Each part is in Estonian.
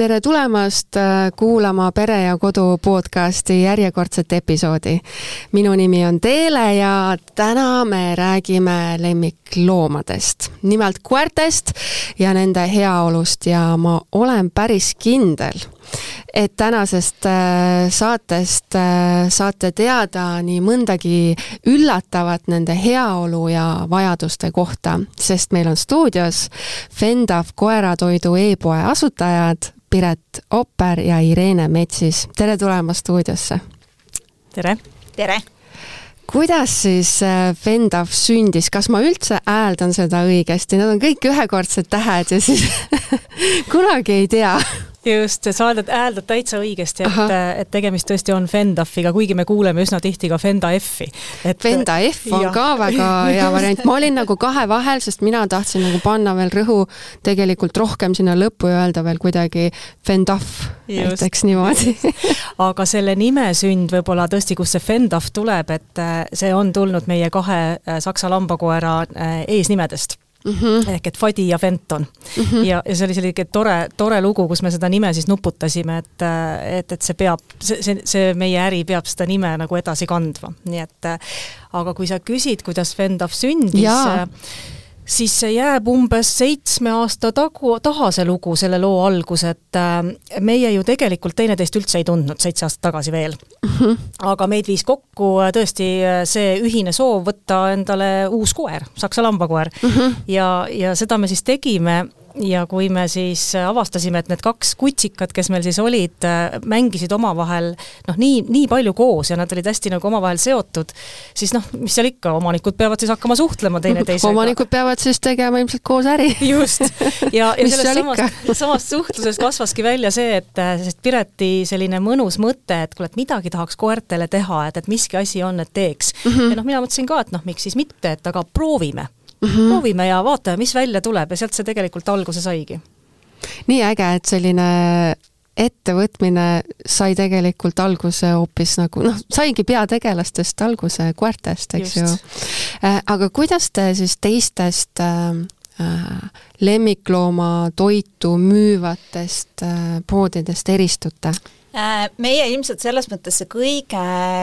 tere tulemast äh, kuulama Pere ja Kodu podcasti järjekordset episoodi. minu nimi on Teele ja täna me räägime lemmikloomadest, nimelt koertest ja nende heaolust ja ma olen päris kindel, et tänasest äh, saatest äh, saate teada nii mõndagi üllatavat nende heaolu ja vajaduste kohta, sest meil on stuudios Fendav koeratoidu e-poe asutajad Piret Opper ja Irene Metsis. tere tulemast stuudiosse! tere! tere! kuidas siis äh, Fendav sündis, kas ma üldse hääldan seda õigesti, need on kõik ühekordsed tähed ja siis kunagi ei tea just, sa hääldad, hääldad täitsa õigesti, et, et tegemist tõesti on Fendafiga, kuigi me kuuleme üsna tihti ka Fenda F-i. Fenda F on ja. ka väga hea variant, ma olin nagu kahe vahel, sest mina tahtsin nagu panna veel rõhu tegelikult rohkem sinna lõppu ja öelda veel kuidagi Fendaf, näiteks niimoodi. Aga selle nime sünd võib-olla tõesti, kust see Fendaf tuleb, et äh, see on tulnud meie kahe äh, saksa lambakoera äh, eesnimedest Mm -hmm. ehk et Fadi ja Fenton mm. -hmm. ja, ja see oli selline tore, tore lugu, kus me seda nime siis nuputasime, et, et, et see peab, see, see, see meie äri peab seda nime nagu edasi kandma, nii et aga kui sa küsid, kuidas Fendav sündis, siis see jääb umbes seitsme aasta tagu, taha see lugu, selle loo algus, et äh, meie ju tegelikult teineteist üldse ei tundnud seitse aastat tagasi veel mm. -hmm. aga meid viis kokku äh, tõesti äh, see ühine soov võtta endale uus koer, saksa lambakoer mm. -hmm. ja, ja seda me siis tegime ja kui me siis avastasime, et need kaks kutsikat, kes meil siis olid, mängisid omavahel noh, nii, nii palju koos ja nad olid hästi nagu omavahel seotud, siis noh, mis seal ikka, omanikud peavad siis hakkama suhtlema teineteisega. omanikud peavad siis tegema ilmselt koos äri. just, ja, ja sellest samast, samast suhtlusest kasvaski välja see, et sest Pireti selline mõnus mõte, et kuule, et midagi tahaks koertele teha, et, et miski asi on, et teeks mm. -hmm. ja noh, mina mõtlesin ka, et noh, miks siis mitte, et aga proovime mm -hmm. proovime ja vaatame, mis välja tuleb ja sealt see tegelikult alguse saigi. nii äge, et selline ettevõtmine sai tegelikult alguse hoopis nagu noh, saigi peategelastest alguse koertest, eks Just. ju. Äh, aga kuidas te siis teistest äh, äh lemmikloomatoitu müüvatest äh, poodidest eristute? Äh, meie ilmselt selles mõttes see kõige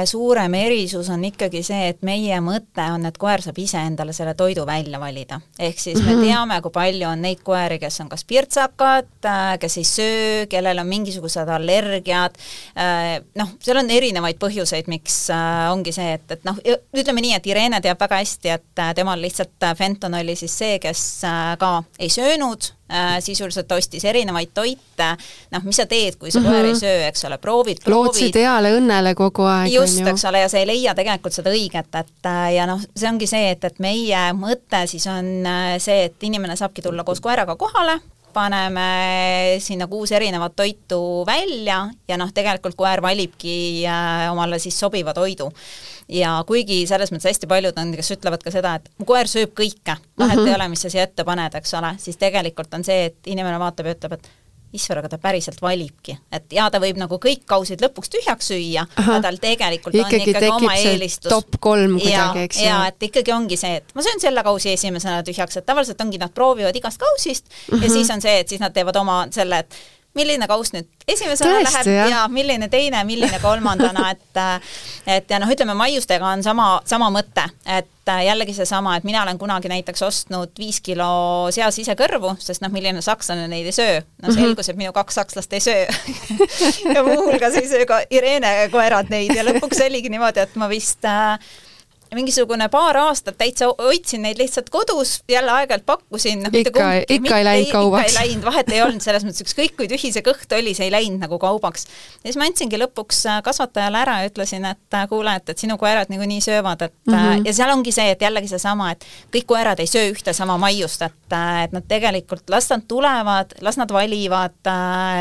suurem erisus on ikkagi see, et meie mõte on, et koer saab ise endale selle toidu välja valida. ehk siis me mhm. teame, kui palju on neid koeri, kes on kas pirtsakad, äh, kes ei söö, kellel on mingisugused allergiad, äh, noh, seal on erinevaid põhjuseid, miks ongi see, et, et noh, ütleme nii, et Irene teab väga hästi, et temal lihtsalt Fenton oli siis see, kes ka ei söönud, sisuliselt ostis erinevaid toite, noh, mis sa teed, kui sa mm -hmm. koer ei mhm. söö, eks ole, proovid, proovid. lootsid heale õnnele kogu aeg. just, eks ole, ja sa ei leia tegelikult seda õiget, et äh, ja noh, see ongi see, et, et meie mõte siis on äh, see, et inimene saabki tulla koos koeraga kohale, paneme sinna kuus erinevat toitu välja ja noh, tegelikult koer valibki äh, omale siis sobiva toidu ja kuigi selles mõttes hästi paljud on, kes ütlevad ka seda, et mu koer sööb kõike, vahet mm -hmm. ei ole, mis sa siia ette paned, eks ole, siis tegelikult on see, et inimene vaatab ja ütleb, et issand, aga ta päriselt valibki, et ja ta võib nagu kõik kausid lõpuks tühjaks süüa, aga tal tegelikult ikkagi on ikkagi oma eelistus. top kolm kuidagi, eks ju. ja et ikkagi ongi see, et ma söön selle kausi esimesena tühjaks, et tavaliselt ongi, nad proovivad igast kausist mm -hmm. ja mhm. siis on see, et siis nad teevad oma selle, et milline kauss nüüd esimesena läheb jah. ja milline teine, milline kolmandana, et et ja noh, ütleme maiustega on sama, sama mõte, et jällegi seesama, et mina olen kunagi näiteks ostnud viis kilo seasisekõrvu, sest noh, milline sakslane neid ei söö. no mhm. selgus, et minu kaks sakslast ei söö ja muuhulgas ei söö ka Irene koerad neid ja lõpuks oligi niimoodi, et ma vist äh, mingisugune paar aastat täitsa hoidsin neid lihtsalt kodus, jälle aeg-ajalt pakkusin no,. ikka, ikka ei läinud kaubaks? ikka ei läinud, vahet ei olnud, selles mõttes ükskõik kui tühi see kõht oli, see ei läinud nagu kaubaks. ja siis ma andsingi lõpuks äh, kasvatajale ära ja ütlesin, et äh, kuule, et, et sinu koerad niikuinii söövad, et mm -hmm. ja seal ongi see, et jällegi seesama, et kõik koerad ei söö ühte sama maiust, et, et nad tegelikult, las nad tulevad, las nad valivad,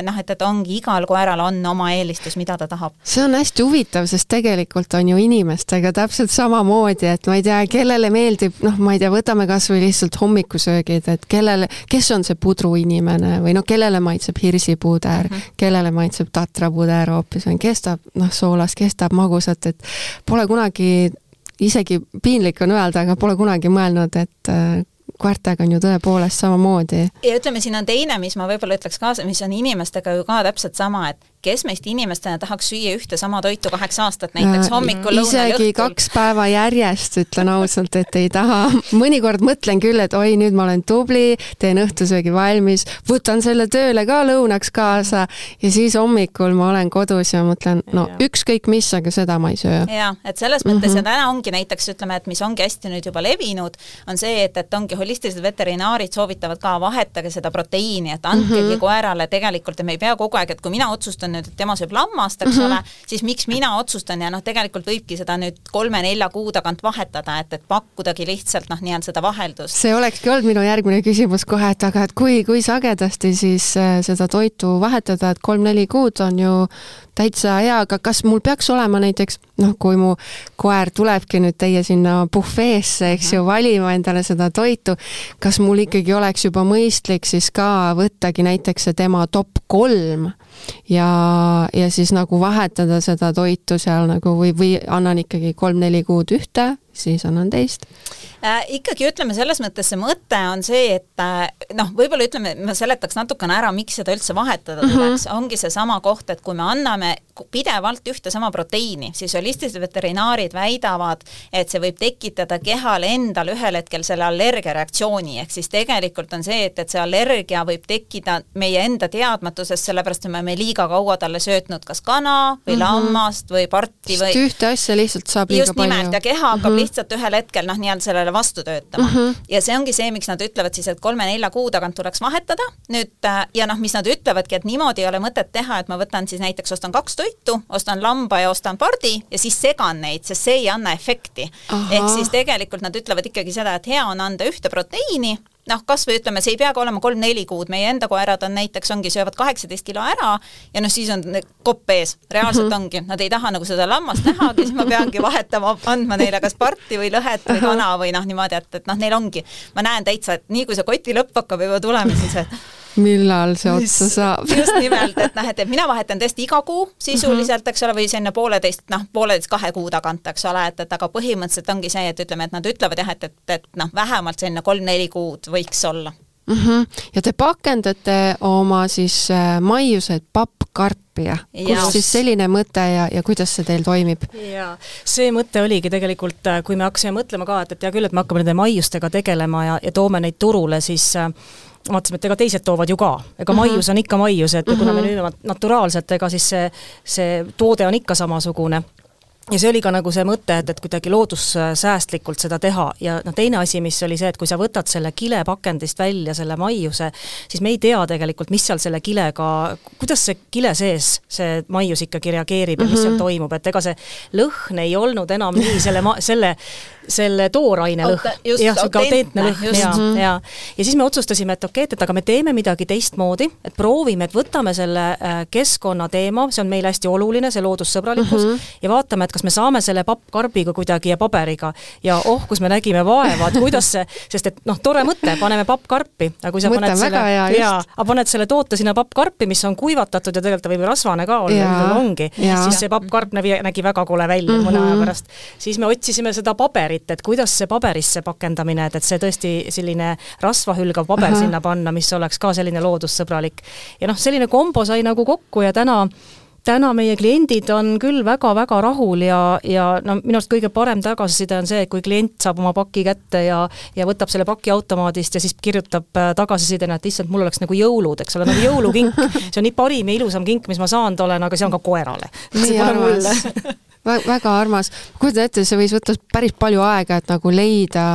noh, et, et ongi, igal koeral on oma eelistus, mida ta tahab. see on hästi huvitav, sest tegelikult on ju inimestega täpselt samamoodi samamoodi, et ma ei tea, kellele meeldib, noh, ma ei tea, võtame kas või lihtsalt hommikusöögid, et kellele, kes on see pudruinimene või noh, kellele maitseb hirsipuder mm, -hmm. kellele maitseb tatrapuder hoopis või kes tahab noh, soolast, kes tahab magusat, et pole kunagi, isegi piinlik on öelda, aga pole kunagi mõelnud, et koertega on ju tõepoolest samamoodi. ja ütleme, siin on teine, mis ma võib-olla ütleks kaasa, mis on inimestega ju ka täpselt sama, et kes meist inimestena tahaks süüa ühte sama toitu kaheksa aastat, näiteks hommikul, lõunal ja õhtul. isegi kaks päeva järjest, ütlen ausalt, et ei taha. mõnikord mõtlen küll, et oi, nüüd ma olen tubli, teen õhtusöögi valmis, võtan selle tööle ka lõunaks kaasa ja siis hommikul ma olen kodus ja mõtlen, no ükskõik mis, aga seda ma ei söö. jaa, et selles mõttes mm -hmm. ja täna ongi näiteks ütleme, et mis ongi hästi nüüd juba levinud, on see, et, et ongi holistilised veterinaarid soovitavad ka vahetage seda proteiini, et andkegi mm -hmm. koerale tegelikult, et me ei pea kogu aeg, et kui mina otsustan nüüd, et tema sööb lammast, eks mm -hmm. ole, siis miks mina otsustan ja noh, tegelikult võibki seda nüüd kolme-nelja kuu tagant vahetada, et, et pakkudagi lihtsalt noh, nii-öelda seda vaheldust. see olekski olnud minu järgmine küsimus kohe, et aga et kui, kui sagedasti siis äh, seda toitu vahetada, et kolm-neli kuud on ju täitsa hea, aga kas mul peaks olema näiteks noh, kui mu koer tulebki nüüd teie sinna bufeesse, eks ju, valima endale seda toitu, kas mul ikkagi oleks juba mõistlik siis ka võttagi näiteks see tema top kolm ja, ja siis nagu vahetada seda toitu seal nagu või, või annan ikkagi kolm-neli kuud ühte, siis annan teist äh,? ikkagi ütleme, selles mõttes see mõte on see, et äh, noh, võib-olla ütleme, ma seletaks natukene ära, miks seda üldse vahetada tuleks mm, -hmm. ongi seesama koht, et kui me anname pidevalt ühte sama proteiini, siis holistilised veterinaarid väidavad, et see võib tekitada kehale endal ühel hetkel selle allergiareaktsiooni, ehk siis tegelikult on see, et, et see allergia võib tekkida meie enda teadmatusest, sellepärast et me oleme liiga kaua talle söötnud kas kana või mm -hmm. lammast või parti või Sest ühte asja lihtsalt saab liiga just palju. just nimelt, ja keha hakkab mm -hmm. Lihtsalt ühel hetkel noh, nii-öelda sellele vastu töötama mm. -hmm. ja see ongi see, miks nad ütlevad siis, et kolme-nelja kuu tagant tuleks vahetada, nüüd äh, ja noh, mis nad ütlevadki, et niimoodi ei ole mõtet teha, et ma võtan siis näiteks, ostan kaks toitu, ostan lamba ja ostan pardi ja siis segan neid, sest see ei anna efekti. ehk siis tegelikult nad ütlevad ikkagi seda, et hea on anda ühte proteiini noh, kas või ütleme, see ei pea ka olema kolm-neli kuud, meie enda koerad on näiteks, ongi, söövad kaheksateist kilo ära ja noh, siis on kopp ees, reaalselt -hmm. ongi, nad ei taha nagu seda lammast nähagi, siis ma peangi vahetama, andma neile kas parti või lõhet või kana või noh, niimoodi, et, et noh, neil ongi, ma näen täitsa, et nii kui see koti lõpp hakkab juba tulema, siis et millal see otsa saab just nimelt, et noh, et, et mina vahetan tõesti iga kuu sisuliselt, mhm. eks ole, või selline pooleteist, noh, pooleteist kahe kuu tagant, eks ole, et, et aga põhimõtteliselt ongi see, et ütleme, et nad ütlevad jah, et, et, et noh, vähemalt selline kolm-neli kuud võiks olla mm. -hmm. ja te pakendate oma siis äh, maiused pappkarpi ja kust siis selline mõte ja, ja kuidas see teil toimib? jaa, see mõte oligi tegelikult, äh, kui me hakkasime mõtlema ka, et, et hea küll, et me hakkame nende maiustega tegelema ja, ja toome neid turule, siis äh, vaatasime, et ega teised toovad ju ka, ega uh -huh. maius on ikka maius, et uh -huh. kuna me müüme naturaalselt, ega siis see, see toode on ikka samasugune ja see oli ka nagu see mõte, et, et kuidagi loodussäästlikult seda teha ja noh, teine asi, mis oli see, et kui sa võtad selle kilepakendist välja selle maiuse, siis me ei tea tegelikult, mis seal selle kilega, kuidas see kile sees see maius ikkagi reageerib ja mis mm -hmm. seal mhm. toimub, et ega see lõhn ei olnud enam nii selle ma-, selle selle tooraine lõhn, jah, sihuke autentne lõhn ja, ja ja siis me otsustasime, et okei okay,, et aga me teeme midagi teistmoodi, et proovime, et võtame selle äh, keskkonnateema, see on meile hästi oluline, see loodussõbralikkus mm, -hmm. ja vaatame, et kas me saame selle pappkarbiga kuidagi ja paberiga ja oh, kus me nägime vaeva, et kuidas see, sest et noh, tore mõte, paneme pappkarpi, aga kui sa mõte paned selle, jaa, aga paned selle toote sinna pappkarpi, mis on kuivatatud ja tegelikult ta võib ju rasvane ka olla, võib-olla ongi, siis see pappkarp nägi, nägi väga kole välja mm -hmm. mõne aja pärast. siis me otsisime seda paberit, et kuidas see paberisse pakendamine, et, et see tõesti selline rasvahülgav paber Aha. sinna panna, mis oleks ka selline loodussõbralik. ja noh, selline kombo sai nagu kokku ja täna täna meie kliendid on küll väga-väga rahul ja, ja no minu arust kõige parem tagasiside on see, et kui klient saab oma paki kätte ja ja võtab selle paki automaadist ja siis kirjutab äh, tagasisidena, et issand, mul oleks nagu jõulud, eks ole, nagu jõulukink. see on nii parim ja ilusam kink, mis ma saanud olen, aga see on ka koerale. nii armas väga armas. kujutan ette, see võis võtta päris palju aega, et nagu leida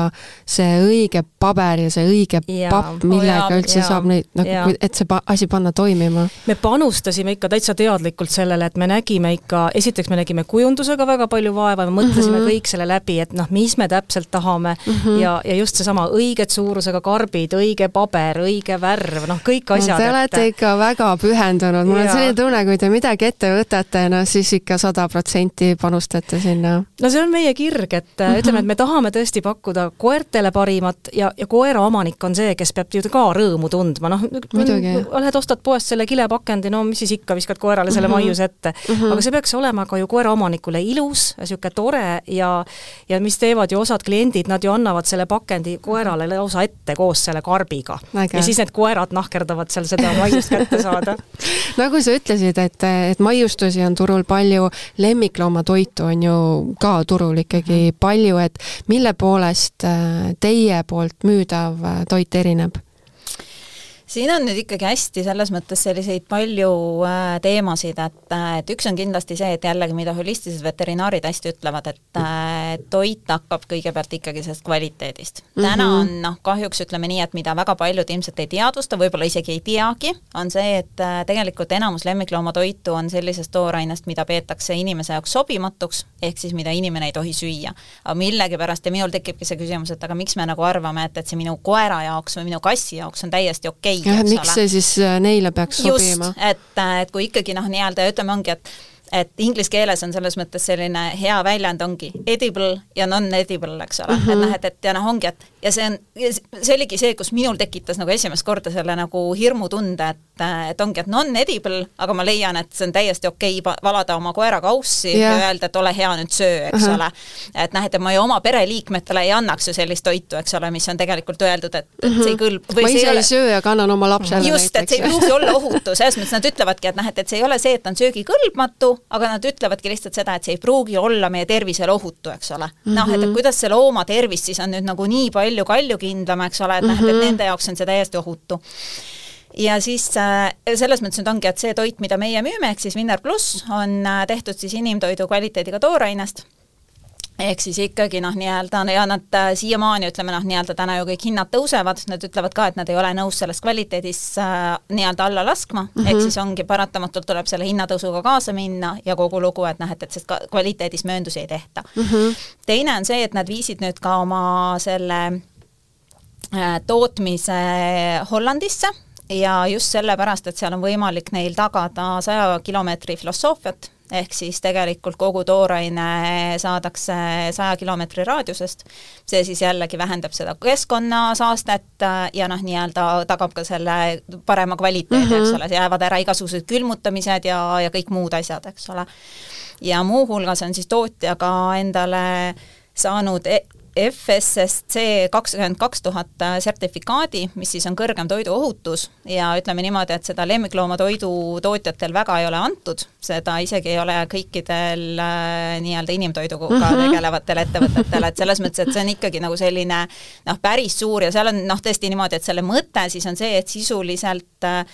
see õige paber ja see õige ja. papp, millega oh, üldse ja. saab neid nagu, et see asi panna toimima. me panustasime ikka täitsa teadlikult sellele, et me nägime ikka, esiteks me nägime kujundusega väga palju vaeva, me mõtlesime mm -hmm. kõik selle läbi, et noh, mis me täpselt tahame mm -hmm. ja, ja just seesama õiget suurusega karbid, õige paber, õige värv, noh, kõik asjad. Te olete et... ikka väga pühendunud, mul ja. on selline tunne, kui te midagi ette võtate, no siis ikka sada protsenti panustate sinna? no see on meie kirg, et mm -hmm. ütleme, et me tahame tõesti pakkuda koertele parimat ja, ja koera omanik on see, kes peab ju ka rõõmu tundma, noh, lähed ostad poest selle kilepakendi, no mis siis ikka, viskad koerale selle mm -hmm. maiuse ette mm. -hmm. aga see peaks olema ka ju koera omanikule ilus, niisugune tore ja ja mis teevad ju osad kliendid, nad ju annavad selle pakendi koerale lausa ette koos selle karbiga. ja siis need koerad nahkerdavad seal seda maiust kätte saada nagu sa ütlesid, et, et maiustusi on turul palju, lemmikloomatoitu on ju ka turul ikkagi mhm. palju, et mille poolest äh, teie poolt müüdav äh, toit erineb? Siin on nüüd ikkagi hästi selles mõttes selliseid palju äh, teemasid, et, äh, et üks on kindlasti see, et jällegi, mida holistilised veterinaarid hästi ütlevad, et äh, toit hakkab kõigepealt ikkagi sellest kvaliteedist mm. -hmm. täna on noh, kahjuks ütleme nii, et mida väga paljud ilmselt ei teadvusta, võib-olla isegi ei teagi, on see, et tegelikult enamus lemmikloomatoitu on sellisest toorainest, mida peetakse inimese jaoks sobimatuks, ehk siis mida inimene ei tohi süüa. aga millegipärast ja minul tekibki see küsimus, et aga miks me nagu arvame, et, et see minu koera jaoks või minu kassi jaoks on täiesti okei okay, jah, et miks see siis äh, neile peaks Just, sobima? et, äh, et kui ikkagi noh, nii-öelda ütleme, ongi, et et inglise keeles on selles mõttes selline hea väljend ongi edible ja non-edible, eks ole mm, -hmm. et noh, et, et ja noh, ongi, et ja see on, see oligi see, kus minul tekitas nagu esimest korda selle nagu hirmutunde, et et ongi, et non-edible, aga ma leian, et see on täiesti okei okay valada oma koera kaussi yeah. ja öelda, et ole hea, nüüd söö, eks uh -huh. ole. et noh, et ma ju oma pereliikmetele ei annaks ju sellist toitu, eks ole, mis on tegelikult öeldud, et, et see ei mhm. kõlb-. ma ise ei, ei söö, aga annan oma lapsele just, et see ei pruugi olla ohutu, selles mõttes nad ütlevadki, et noh, et, et see ei ole see, et on söögikõlbmatu, aga nad ütlevadki lihtsalt seda, et see ei pruugi olla meie tervisele ohutu, eks ole. Mm -hmm.. noh, et, et kuidas see looma tervis siis on nüüd nagu nii palju kaljukindlam, eks ole, et noh mm -hmm., et, et nende jaoks on see täiesti ohutu. Ja siis äh, selles mõttes nüüd ongi, et see toit, mida meie müüme, ehk siis Winner pluss, on äh, tehtud siis inimtoidu kvaliteediga toorainest ehk siis ikkagi noh, nii-öelda ja nad äh, siiamaani ütleme noh, nii-öelda täna ju kõik hinnad tõusevad, nad ütlevad ka, et nad ei ole nõus selles kvaliteedis äh, nii-öelda alla laskma mm, -hmm. ehk siis ongi paratamatult tuleb selle hinnatõusuga kaasa minna ja kogu lugu, et noh, et, et sest kvaliteedis mööndusi ei tehta mm. -hmm. teine on see, et nad viisid nüüd ka oma selle äh, tootmise Hollandisse ja just sellepärast, et seal on võimalik neil tagada saja kilomeetri filosoofiat, ehk siis tegelikult kogu tooraine saadakse saja kilomeetri raadiusest, see siis jällegi vähendab seda keskkonnasaastet ja noh, nii-öelda tagab ka selle parema kvaliteedi mm, -hmm. eks ole, jäävad ära igasugused külmutamised ja, ja kõik muud asjad, eks ole. ja muuhulgas on siis tootja ka endale saanud e FSSC kakskümmend kaks tuhat sertifikaadi, mis siis on kõrgem toiduohutus. Ja ütleme niimoodi, et seda lemmikloomatoidu tootjatel väga ei ole antud, seda isegi ei ole kõikidel äh, nii-öelda inimtoiduga mm -hmm. tegelevatel ettevõtetel, et selles mõttes, et see on ikkagi nagu selline noh, päris suur ja seal on noh, tõesti niimoodi, et selle mõte siis on see, et sisuliselt äh,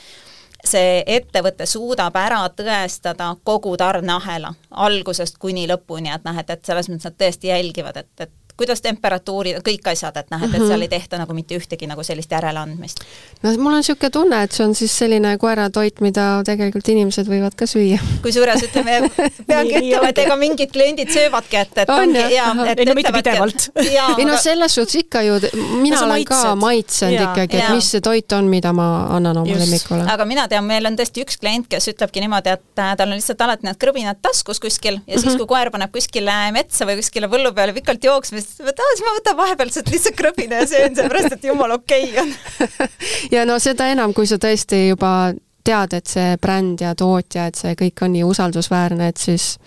see ettevõte suudab ära tõestada kogu tarneahela algusest kuni lõpuni, et noh, et, et selles mõttes nad tõesti jälgivad, et, et kuidas temperatuurid, kõik asjad, et noh, et, et seal ei tehta nagu mitte ühtegi nagu sellist järeleandmist. no mul on niisugune tunne, et see on siis selline koeratoit, mida tegelikult inimesed võivad ka süüa. kusjuures ütleme, peangi ütlema, et ega mingid kliendid söövadki, et, et on, ongi ja, et ei no mitte pidevalt. ei no selles suhtes ikka ju, mina olen ka maitsenud ikkagi, et mis see toit on, mida ma annan oma lemmikule. aga mina tean, meil on tõesti üks klient, kes ütlebki niimoodi, et äh, tal on lihtsalt alati need krõbinad taskus kuskil ja siis, mhm. kui koer paneb kuskile metsa või kuskile põllu peale pikalt jooksma, siis aa, siis ma võtan vahepeal sealt lihtsalt krõbina ja söön, sellepärast et jumala okei okay on ja no seda enam, kui sa tõesti juba tead, et see bränd ja tootja, et see kõik on nii usaldusväärne, et siis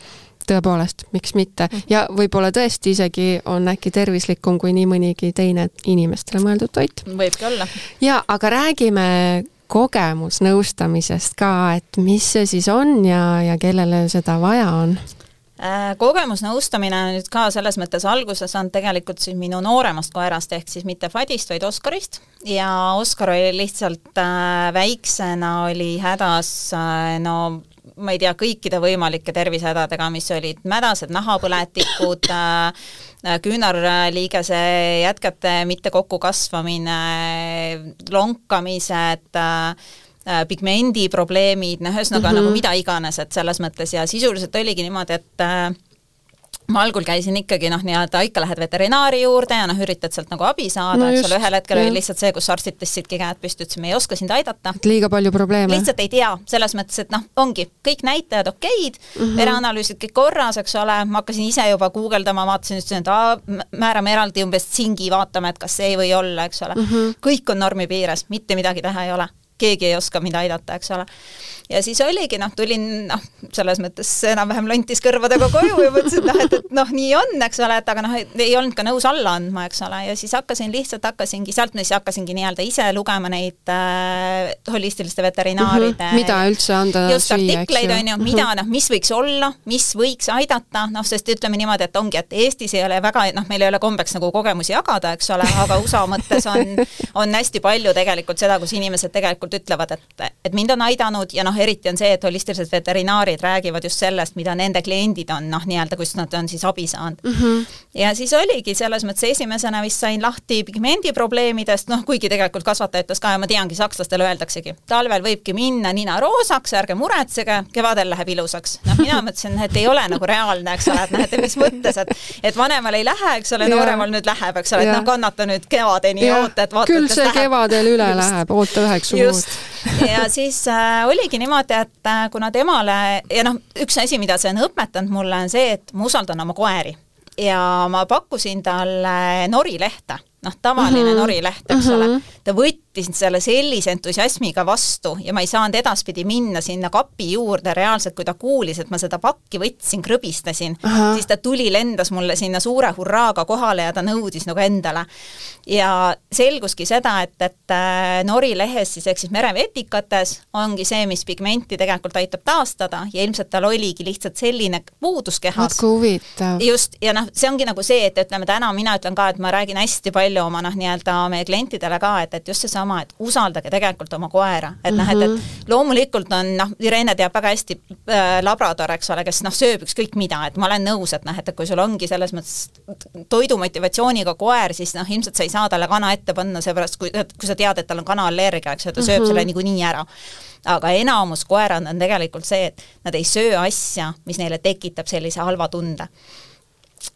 tõepoolest, miks mitte. Ja võib-olla tõesti isegi on äkki tervislikum kui nii mõnigi teine inimestele mõeldud toit. võibki olla. ja, aga räägime kogemusnõustamisest ka, et mis see siis on ja, ja kellele seda vaja on kogemusnõustamine on nüüd ka selles mõttes alguse saanud tegelikult siis minu nooremast koerast, ehk siis mitte Fadist, vaid Oscarist. ja Oskar oli lihtsalt äh, väiksena, oli hädas äh, no ma ei tea, kõikide võimalike tervisehädadega, mis olid mädased nahapõletikud äh,, küünarliigese jätkete mitte kokkukasvamine, lonkamised äh,, Äh, pigmendiprobleemid, noh, ühesõnaga mm -hmm. nagu mida iganes, et selles mõttes ja sisuliselt oligi niimoodi, et äh, ma algul käisin ikkagi noh, nii-öelda ikka lähed veterinaari juurde ja noh, üritad sealt nagu abi saada no, eks ole, ühel hetkel oli lihtsalt see, kus arstid tõstsidki käed püsti, ütlesid, me ei oska sind aidata. liiga palju probleeme. lihtsalt ei tea, selles mõttes, et noh, ongi kõik näitajad okeid mm, -hmm. vereanalüüsid kõik korras, eks ole, ma hakkasin ise juba guugeldama, vaatasin, ütlesin, et aa, määrame eraldi umbes tsingi, vaatame, et kas see ei või olla, eks ole mm. -hmm. kõik on normi piires, mitte midagi teha ei ole keegi ei oska mind aidata, eks ole ja siis oligi noh, tulin noh, selles mõttes enam-vähem lontis kõrvadega koju ja mõtlesin, et noh, et, et noh, nii on, eks ole, et aga noh, ei olnud ka nõus alla andma, eks ole, ja siis hakkasin lihtsalt, hakkasingi, sealt ma siis hakkasingi nii-öelda ise lugema neid äh, holistiliste veterinaaride mm -hmm. mida üldse anda just artikleid, on ju, mida mhm. noh, mis võiks olla, mis võiks aidata, noh, sest ütleme niimoodi, et ongi, et Eestis ei ole väga, noh, meil ei ole kombeks nagu kogemusi jagada, eks ole, aga USA mõttes on, on hästi palju tegelikult seda, kus inimesed tegelikult ütlevad, et, et mind on aidanud ja noh, eriti on see, et holistilised veterinaarid räägivad just sellest, mida nende kliendid on noh, nii-öelda, kust nad on siis abi saanud mm. -hmm. ja siis oligi selles mõttes esimesena vist sain lahti pigmendi probleemidest, noh kuigi tegelikult kasvataja ütles ka ja ma teangi, sakslastele öeldaksegi, talvel võibki minna nina roosaks, ärge muretsege, kevadel läheb ilusaks. noh, mina mõtlesin, et ei ole nagu reaalne, eks ole, et noh, et mis mõttes, et et vanemal ei lähe, eks ole, nooremal nüüd läheb, eks ole, et noh, kannata nüüd kevadeni ja oota, et vaata, küll see läheb. kevadel üle just. läheb, oota üheksa kuud. Ja siis äh, oligi niimoodi, et äh, kuna temale ja noh, üks asi, mida see on õpetanud mulle, on see, et ma usaldan oma koeri. Ja ma pakkusin talle norilehte noh, tavaline mm -hmm. norileht, eks mm -hmm. ole, mhm. ta võttis selle sellise entusiasmiga vastu ja ma ei saanud edaspidi minna sinna kapi juurde reaalselt, kui ta kuulis, et ma seda pakki võtsin, krõbistasin, siis ta tuli, lendas mulle sinna suure hurraaga kohale ja ta nõudis nagu endale. ja selguski seda, et, et äh, norilehes siis ehk siis merevetikates ongi see, mis pigmenti tegelikult aitab taastada ja ilmselt tal oligi lihtsalt selline puudus kehas. just, ja noh, see ongi nagu see, et ütleme täna mina ütlen ka, et ma räägin hästi palju palju oma noh, nii-öelda meie klientidele ka, et, et just seesama, et usaldage tegelikult oma koera, et noh, et, et mhm. loomulikult on noh, Irene teab väga hästi äh, labrador, eks ole, kes noh, sööb ükskõik mida, et ma olen nõus, et noh, et, kui sul ongi selles mõttes toidumotivatsiooniga koer, siis noh, ilmselt sa ei saa talle kana ette panna, seepärast kui, kui sa tead, et tal on kanaallergia, eks ju, ta sööb mm -hmm. selle niikuinii ära aga enamus koerad on tegelikult see, et nad ei söö asja, mis neile tekitab sellise halva tunde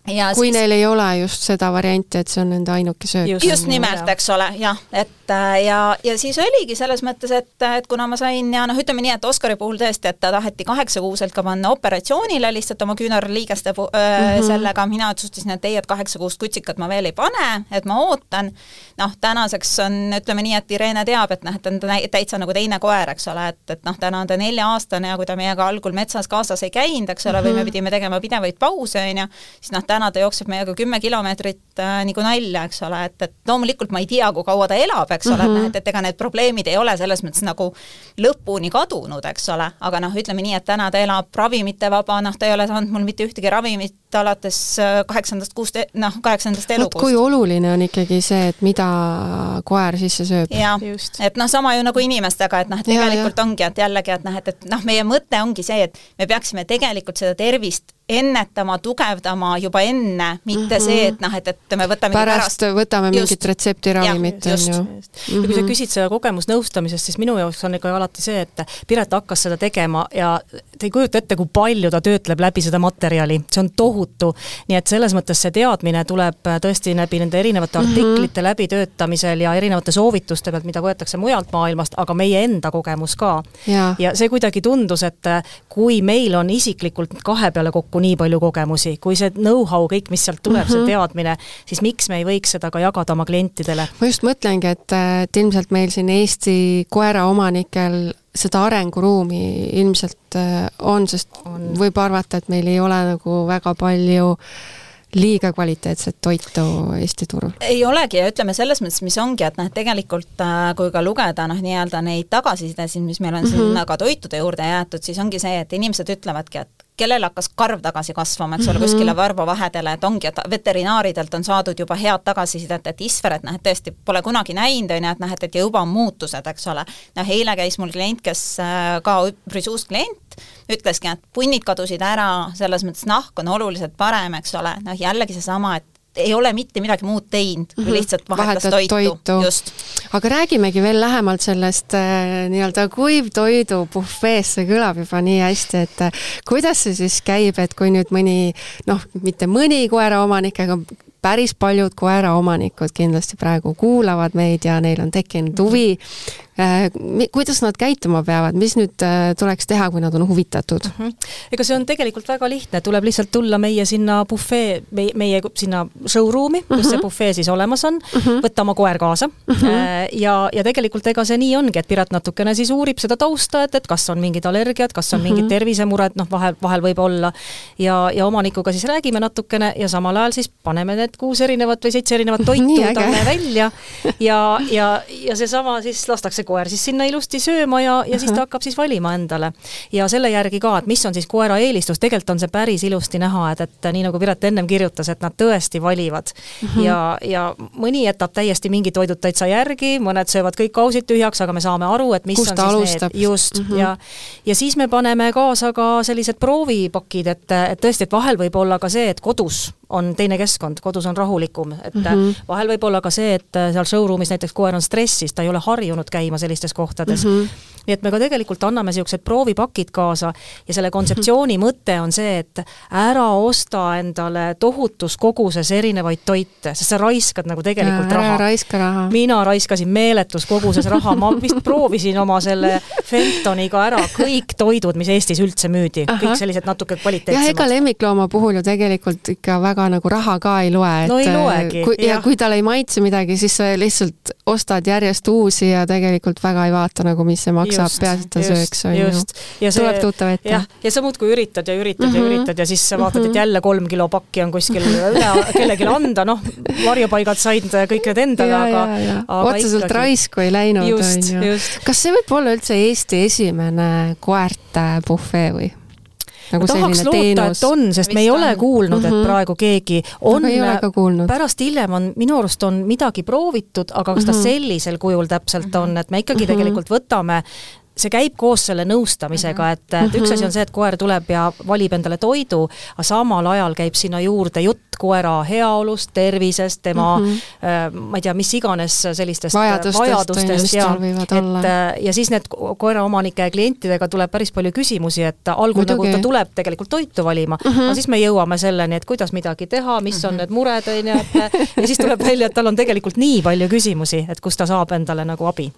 Ja kui siis, neil ei ole just seda varianti, et see on nende ainuke söök. just, just nimelt, eks ole, jah, et äh, ja, ja siis oligi selles mõttes, et, et kuna ma sain ja noh, ütleme nii, et Oskari puhul tõesti, et ta taheti kaheksakuuselt ka panna operatsioonile lihtsalt oma küünarliigeste mm -hmm. sellega, mina otsustasin, et ei, et kaheksakuust kutsikat ma veel ei pane, et ma ootan. noh, tänaseks on, ütleme nii, et Irene teab, et noh, et on ta täitsa nagu teine koer, eks ole, et, et noh, täna on ta nelja-aastane ja kui ta meiega algul metsas kaasas ei käinud, eks ole mm, -hmm. või me pidime tegema pidevaid pause, on ju, siis noh, täna ta jookseb meiega kümme kilomeetrit äh, nagu nalja, eks ole, et, et loomulikult ma ei tea, kui kaua ta elab, eks ole mm, -hmm. et, et, et ega need probleemid ei ole selles mõttes nagu lõpuni kadunud, eks ole, aga noh, ütleme nii, et täna ta elab ravimite vaba, noh, ta ei ole saanud mul mitte ühtegi ravimit alates äh, kaheksandast kuust, e-, noh, kaheksandast elukuust. kui oluline on ikkagi see, et mida koer sisse sööb? jah, et noh, sama ju nagu inimestega, et noh, et tegelikult ja, ja. ongi, et jällegi, et noh, et, et noh, meie mõte ongi see, et me peaksime tegelikult seda tervist ennetama, tugevdama juba enne, mitte mm -hmm. see, et noh, et, et me võtame pärast, pärast võtame just. mingit retseptiravimit, on ju. ja kui sa mhm. küsid seda kogemusnõustamisest, siis minu jaoks on ikka alati see, et Piret hakkas seda tegema ja te ei kujuta ette, kui palju ta töötleb läbi seda materjali, see on tohutu. nii et selles mõttes see teadmine tuleb tõesti läbi nende erinevate mm -hmm. artiklite läbitöötamisel ja erinevate soovituste pealt, mida võetakse mujalt maailmast, aga meie enda kogemus ka. ja see kuidagi tundus, et kui meil on isiklikult kahe peale kokku kokku nii palju kogemusi, kui see know-how, kõik, mis sealt tuleb mm, -hmm. see mhm. teadmine, siis miks me ei võiks seda ka jagada oma klientidele? ma just mõtlengi, et, et ilmselt meil siin Eesti koeraomanikel seda arenguruumi ilmselt äh, on, sest on. võib arvata, et meil ei ole nagu väga palju liiga kvaliteetset toitu Eesti turul? ei olegi ja ütleme selles mõttes, mis ongi, et noh, et tegelikult äh, kui ka lugeda noh, nii-öelda neid tagasisidesid, mis meil on mm -hmm. sinna ka toitude juurde jäetud, siis ongi see, et inimesed ütlevadki, et kellel hakkas karv tagasi kasvama, eks ole mm -hmm., kuskile varbavahedele, et ongi, et veterinaaridelt on saadud juba head tagasisidet, et Isver, et noh, et tõesti pole kunagi näinud, on ju, et noh, et, et juba on muutused, eks ole. noh, eile käis mul klient, kes äh, ka üpris uus klient, ütleski, et punnid kadusid ära, selles mõttes nahk on oluliselt parem, eks ole, noh jällegi seesama, et ei ole mitte midagi muud teinud mm, -hmm. kui lihtsalt vahetas toitu, toitu., just. aga räägimegi veel lähemalt sellest äh, nii-öelda kuivtoidu puhveest, see kõlab juba nii hästi, et äh, kuidas see siis käib, et kui nüüd mõni noh, mitte mõni koeraomanik, aga päris paljud koeraomanikud kindlasti praegu kuulavad meid ja neil on tekkinud huvi Äh, kuidas nad käituma peavad, mis nüüd äh, tuleks teha, kui nad on huvitatud mm? -hmm. ega see on tegelikult väga lihtne, tuleb lihtsalt tulla meie sinna bufee, meie, meie sinna showroom'i mm, -hmm. kus see mhm. bufee siis olemas on mm, -hmm. võtta oma koer kaasa mm. -hmm. ja, ja tegelikult ega see nii ongi, et Piret natukene siis uurib seda tausta, et, et kas on mingid allergiad, kas on mm -hmm. mingid tervisemured, noh, vahel, vahel võib olla. ja, ja omanikuga siis räägime natukene ja samal ajal siis paneme need kuus erinevat või seitse erinevat toitu talle välja ja, ja, ja seesama siis lastakse koer siis sinna ilusti sööma ja, ja siis ta hakkab siis valima endale. ja selle järgi ka, et mis on siis koera eelistus, tegelikult on see päris ilusti näha, et, et nii nagu Piret ennem kirjutas, et nad tõesti valivad mm. -hmm. ja, ja mõni jätab täiesti mingi toidud täitsa järgi, mõned söövad kõik kausid tühjaks, aga me saame aru, et mis Kust on siis alustab? need, just mm, -hmm. ja ja siis me paneme kaasa ka sellised proovipakid, et, et tõesti, et vahel võib olla ka see, et kodus on teine keskkond, kodus on rahulikum, et mm -hmm. vahel võib olla ka see, et seal showroom'is näiteks koer on stressis, ta ei ole harjunud käima sellistes kohtades mm. -hmm nii et me ka tegelikult anname niisugused proovipakid kaasa ja selle kontseptsiooni mõte on see, et ära osta endale tohutus koguses erinevaid toite, sest sa raiskad nagu tegelikult ja, raha. raiska raha. mina raiskasin meeletus koguses raha, ma vist proovisin oma selle Fentoniga ära kõik toidud, mis Eestis üldse müüdi, kõik sellised natuke kvaliteetsemad. jah, ega lemmiklooma puhul ju tegelikult ikka väga nagu raha ka ei loe, no ei loegi, kui, ja kui talle ei maitse midagi, siis sa lihtsalt ostad järjest uusi ja tegelikult väga ei vaata nagu, mis see maksab maksab, peaasi, et ta sööks, on ju. tuleb tuttav ette. jah, ja sa muudkui üritad ja üritad mm -hmm. ja mhm. üritad ja siis sa vaatad, et mhm. jälle kolm kilo pakki on kuskil üle kellelegi anda, noh, varjupaigad said kõik need endale, aga, aga otseselt ikkagi... raisku ei läinud, on ju. kas see võib olla üldse Eesti esimene koerte bufee või? Nagu tahaks loota, et on, sest Vist me ei on. ole kuulnud mm, -hmm. et mhm. praegu keegi on, pärast hiljem on, minu arust on midagi proovitud, aga kas ta mm -hmm. sellisel kujul täpselt mm -hmm. on, et me ikkagi mm -hmm. tegelikult võtame see käib koos selle nõustamisega, et, et üks asi on see, et koer tuleb ja valib endale toidu, aga samal ajal käib sinna juurde jutt koera heaolust, tervisest, tema mm, -hmm. ma ei tea, mis iganes sellistest vajadustest, vajadustest ja et ja siis need koeraomanike klientidega tuleb päris palju küsimusi, et algul Muidugi. nagu ta tuleb tegelikult toitu valima mm, -hmm. aga siis me jõuame selleni, et kuidas midagi teha, mis mm -hmm. on mhm. need mured, on ju, et ja siis tuleb välja, et tal on tegelikult nii palju küsimusi, et kust ta saab endale nagu abi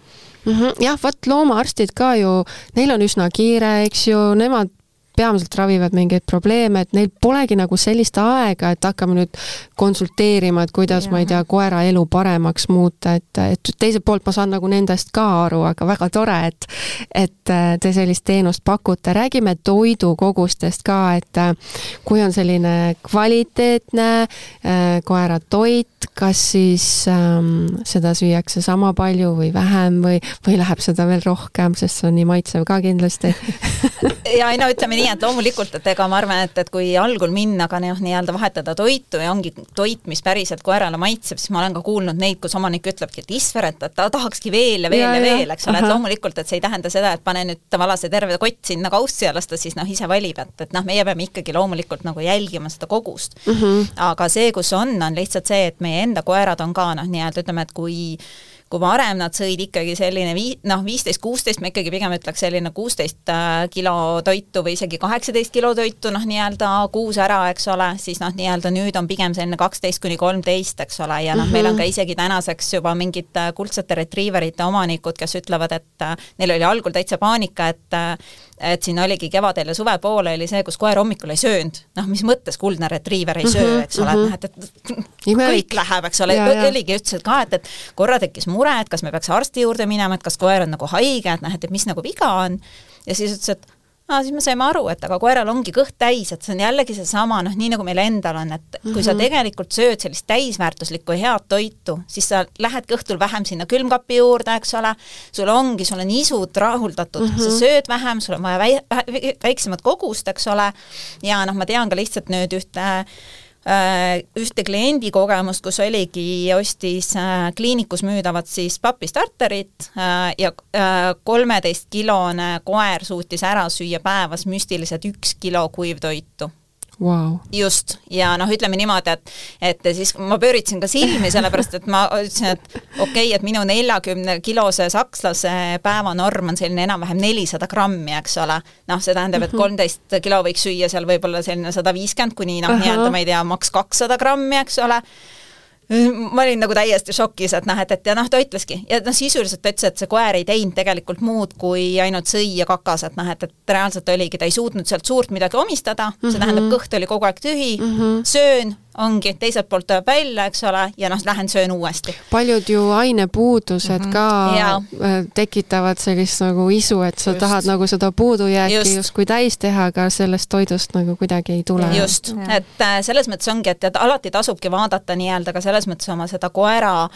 mm. -hmm. jah, vot loomaarstid ka ju, neil on üsna kiire, eks ju, nemad peamiselt ravivad mingeid probleeme, et neil polegi nagu sellist aega, et hakkame nüüd konsulteerima, et kuidas, ma ei tea, koera elu paremaks muuta, et, et teiselt poolt ma saan nagu nendest ka aru, aga väga tore, et et äh, te sellist teenust pakute. räägime toidukogustest ka, et äh, kui on selline kvaliteetne äh, koera toit, kas siis ähm, seda süüakse sama palju või vähem või, või läheb seda veel rohkem, sest see on nii maitsev ka kindlasti ja ei no ütleme nii, nii, et loomulikult, et ega ma arvan, et, et kui algul minna ka noh, nii-öelda vahetada toitu ja ongi toit, mis päriselt koerale maitseb, siis ma olen ka kuulnud neid, kus omanik ütlebki, et isver, et ta tahakski veel ja veel ja, ja veel, eks ole, et loomulikult, et see ei tähenda seda, et pane nüüd vala see terve kott sinna kaussi ja las ta siis noh, ise valib, et, et noh, meie peame ikkagi loomulikult nagu jälgima seda kogust mm. -hmm. aga see, kus on, on lihtsalt see, et meie enda koerad on ka noh, nii-öelda ütleme, et kui kui varem nad sõid ikkagi selline vii-, noh, viisteist, kuusteist, ma ikkagi pigem ütleks selline kuusteist äh, kilo toitu või isegi kaheksateist kilo toitu noh, nii-öelda kuus ära, eks ole, siis noh, nii-öelda nüüd on pigem selline kaksteist kuni kolmteist, eks ole, ja noh mm -hmm., meil on ka mhm. isegi tänaseks juba mingid äh, kuldsete retriiverite omanikud, kes ütlevad, et äh, neil oli algul täitsa paanika, et et siin oligi kevadel ja suve poole oli see, kus koer hommikul ei söönud, noh, mis mõttes kuldne retriiver ei söö, mhm, eks ole, et noh, et, et kõik läheb, eks ole, oligi, ütles ka, et, et korra tekkis mure, et kas me peaks arsti juurde minema, et kas koer on nagu haige, et noh, et, et mis nagu viga on, ja siis ütles, et aa, siis me saime aru, et aga koeral ongi kõht täis, et see on jällegi seesama, noh, nii nagu meil endal on, et kui mm -hmm. sa mhm. tegelikult sööd sellist täisväärtuslikku ja head toitu, siis sa lähedki õhtul vähem sinna külmkapi juurde, eks ole, sul ongi, sul on isud rahuldatud mm, -hmm. sa sööd vähem, sul on vaja väi-, väiksemat kogust, eks ole, ja noh, ma tean ka lihtsalt nüüd ühte Äh, ühte kliendi kogemust, kus oligi, ostis äh, kliinikus müüdavat siis papistarterit äh, ja kolmeteistkilone koer suutis ära süüa päevas müstiliselt üks kilo kuivtoitu wow.. just, ja noh, ütleme niimoodi, et et siis ma pööritsin ka silmi, sellepärast et ma ütlesin, et okei okay,, et minu neljakümne kilose sakslase päevanorm on selline enam-vähem nelisada grammi, eks ole. noh, see tähendab, et mhm. kolmteist kilo võiks süüa seal võib-olla selline sada viiskümmend kuni noh, nii-öelda ma ei tea, maks kakssada grammi, eks ole ma olin nagu täiesti šokis, et noh, et, et ja noh, ta ütleski ja noh, sisuliselt ta ütles, et see koer ei teinud tegelikult muud, kui ainult sõi ja kakas, et noh, et, et reaalselt oligi, ta ei suutnud sealt suurt midagi omistada mm, -hmm. see tähendab, mhm. kõht oli kogu aeg tühi mm, -hmm. söön, ongi, teiselt poolt tuleb välja, eks ole, ja noh, lähen söön uuesti. paljud ju ainepuudused mm -hmm. ka ja. Äh, tekitavad sellist nagu isu, et sa just. tahad nagu seda puudujääki just. justkui täis teha, aga sellest toidust nagu kuidagi ei tule. just, et äh, selles mõttes ongi, et, et alati tasubki vaadata nii-öelda ka selles mõttes oma seda koera äh,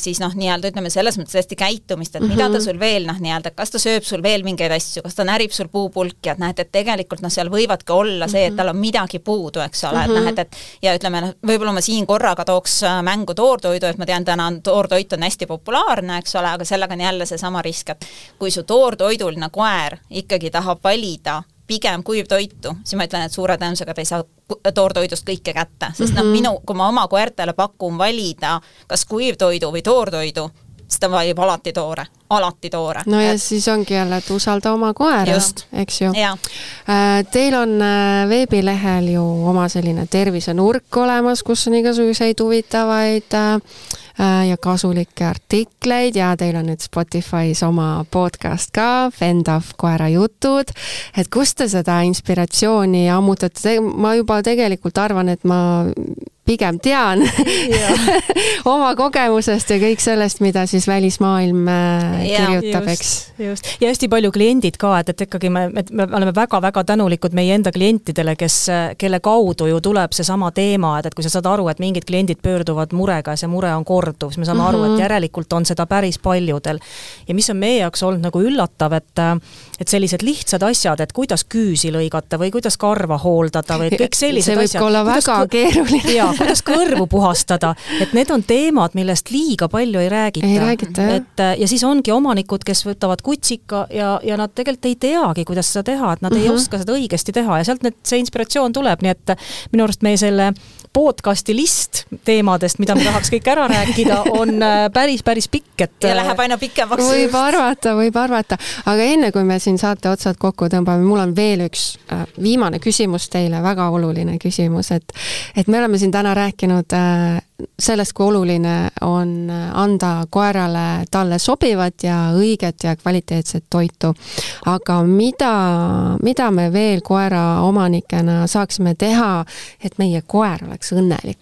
siis noh, nii-öelda ütleme selles mõttes hästi käitumist, et mm -hmm. mida ta mhm. sul veel noh, nii-öelda, kas ta sööb sul veel mingeid asju, kas ta närib sul puupulki, et näed, et tegelikult noh, seal võivadki olla see, et mhm. tal on midagi puudu, eks ole mm, -hmm. et noh, et, et ja ütleme noh, võib-olla ma siin korraga tooks äh, mängu toortoidu, et ma tean, täna on toortoit on hästi populaarne, eks ole, aga sellega on jälle seesama risk, et kui su toortoiduline koer ikkagi tahab valida pigem kuivtoitu, siis ma ütlen, et suure tõenäosusega ta ei saa toortoidust kõike kätte, sest mm -hmm. noh, mhm. minu, kui ma oma koertele pakun valida kas kuivtoidu või toortoidu, siis ta valib alati toore, alati toore. no ja et... siis ongi jälle, et usalda oma koera, eks ju. Äh, teil on äh, veebilehel ju oma selline tervisenurk olemas, kus on igasuguseid huvitavaid äh, ja kasulikke artikleid ja teil on nüüd Spotify's oma podcast ka, Fendav koera jutud. et kust te seda inspiratsiooni ammutate, ma juba tegelikult arvan, et ma pigem tean oma kogemusest ja kõik sellest, mida siis välismaailm äh, ja, kirjutab, eks. just, ja hästi palju kliendid ka, et, et ikkagi me, me, me oleme väga-väga tänulikud meie enda klientidele, kes, kelle kaudu ju tuleb seesama teema, et, et kui sa saad aru, et mingid kliendid pöörduvad murega ja see mure on korduv, siis me saame mm -hmm. aru, et mhm. järelikult on seda päris paljudel. ja mis on meie jaoks olnud nagu üllatav, et et sellised lihtsad asjad, et kuidas küüsi lõigata või kuidas karva hooldada või kõik sellised asjad. see võib ka olla väga keeruline. jaa, kuidas kõrvu puhastada, et need on teemad, millest liiga palju ei räägita. ei räägita, jah. et ja siis ongi omanikud, kes võtavad kutsika ja, ja nad tegelikult ei teagi, kuidas seda teha, et nad mm -hmm. ei mhm. oska seda õigesti teha ja sealt need, see inspiratsioon tuleb, nii et minu arust meie selle podcast'i list teemadest, mida me tahaks kõik ära rääkida, on päris-päris äh, pikk, et. ja läheb aina pikemaks. võib arvata, võib arvata, aga enne kui me siin saate otsad kokku tõmbame, mul on veel üks äh, viimane küsimus teile, väga oluline küsimus, et, et me oleme siin täna rääkinud äh, sellest, kui oluline on anda koerale talle sobivat ja õiget ja kvaliteetset toitu. aga mida, mida me veel koera omanikena saaksime teha, et meie koer oleks õnnelik?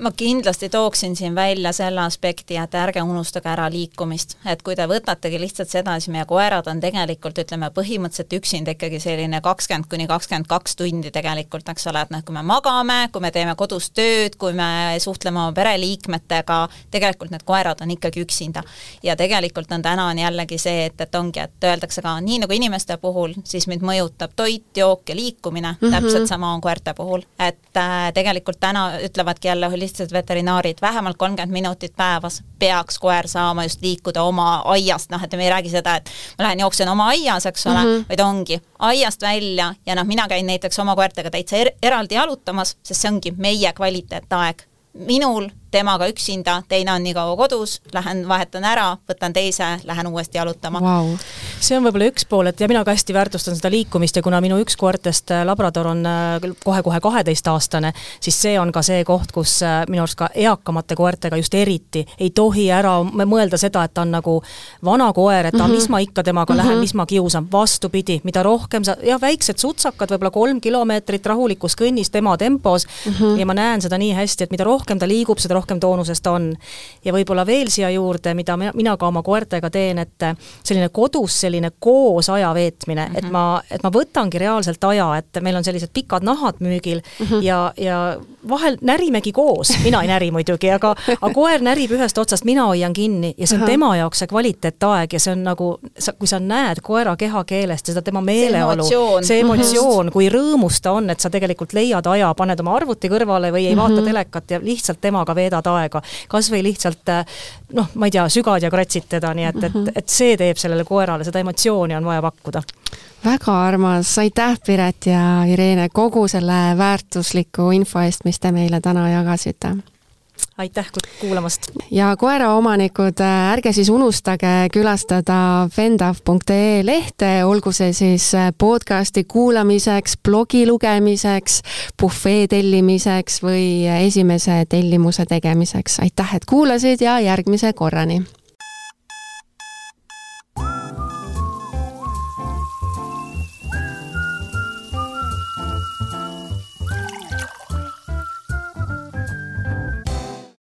Ma kindlasti tooksin siin välja selle aspekti, et ärge unustage ära liikumist. et kui te võtategi lihtsalt seda, siis meie koerad on tegelikult, ütleme, põhimõtteliselt üksinda ikkagi selline kakskümmend kuni kakskümmend kaks tundi tegelikult, eks ole, et noh, kui me magame, kui me teeme kodus tööd, kui me suhtleme oma pereliikmetega, tegelikult need koerad on ikkagi üksinda. ja tegelikult on täna on jällegi see, et, et ongi, et öeldakse ka nii nagu inimeste puhul, siis mind mõjutab toit, jook ja liikumine mm, -hmm. täpselt sama on koerte puhul. et äh, tegelikult täna ütlevadki jälle lihtsalt veterinaarid, vähemalt kolmkümmend minutit päevas peaks koer saama just liikuda oma aiast, noh, et me ei räägi seda, et ma lähen jooksen oma aias, eks ole mm, -hmm. vaid ongi aiast välja ja noh, mina käin näiteks oma koertega täitsa er eraldi jalutamas, sest see ongi meie kvaliteetaeg. minul temaga üksinda, teine on nii kaua kodus, lähen vahetan ära, võtan teise, lähen uuesti jalutama wow.. see on võib-olla üks pool, et ja mina ka hästi väärtustan seda liikumist ja kuna minu üks koertest, äh, labrador, on äh, kohe-kohe kaheteistaastane, siis see on ka see koht, kus äh, minu arust ka eakamate koertega just eriti ei tohi ära mõelda seda, et ta on nagu vana koer, et mm -hmm. mis ma ikka temaga mm -hmm. lähen, mis ma kiusan, vastupidi, mida rohkem sa, jah, väiksed sutsakad, võib-olla kolm kilomeetrit rahulikus kõnnis tema tempos mm -hmm. ja ma näen seda nii hästi, et mida rohkem ta liigub, seda rohkem rohkem toonusest on. ja võib-olla veel siia juurde, mida mina, ka oma koertega teen, et selline kodus selline koos aja veetmine mm, -hmm. et mhm. ma, et ma võtangi reaalselt aja, et meil on sellised pikad nahad müügil mm -hmm. ja, ja vahel närimegi koos, mina ei näri muidugi, aga, aga koer närib ühest otsast, mina hoian kinni ja see on -huh. tema jaoks see kvaliteetaeg ja see on nagu, sa, kui sa näed koera kehakeelest seda tema meeleolu, see emotsioon, kui rõõmus ta on, et sa tegelikult leiad aja, paned oma arvuti kõrvale või ei uh -huh. vaata mhm. telekat ja lihtsalt temaga veedad aega. kas või lihtsalt noh, ma ei tea, sügad ja kratsid teda, nii et, et, mhm. et see teeb sellele koerale, seda emotsiooni on vaja pakkuda väga armas, aitäh, Piret ja Irene, kogu selle väärtusliku info eest, mis te meile täna jagasite aitäh kuulamast! ja koeraomanikud, äh, ärge siis unustage külastada vendav.ee lehte, olgu see siis äh, podcasti kuulamiseks, blogi lugemiseks, bufee tellimiseks või esimese tellimuse tegemiseks. aitäh, et kuulasid ja järgmise korrani!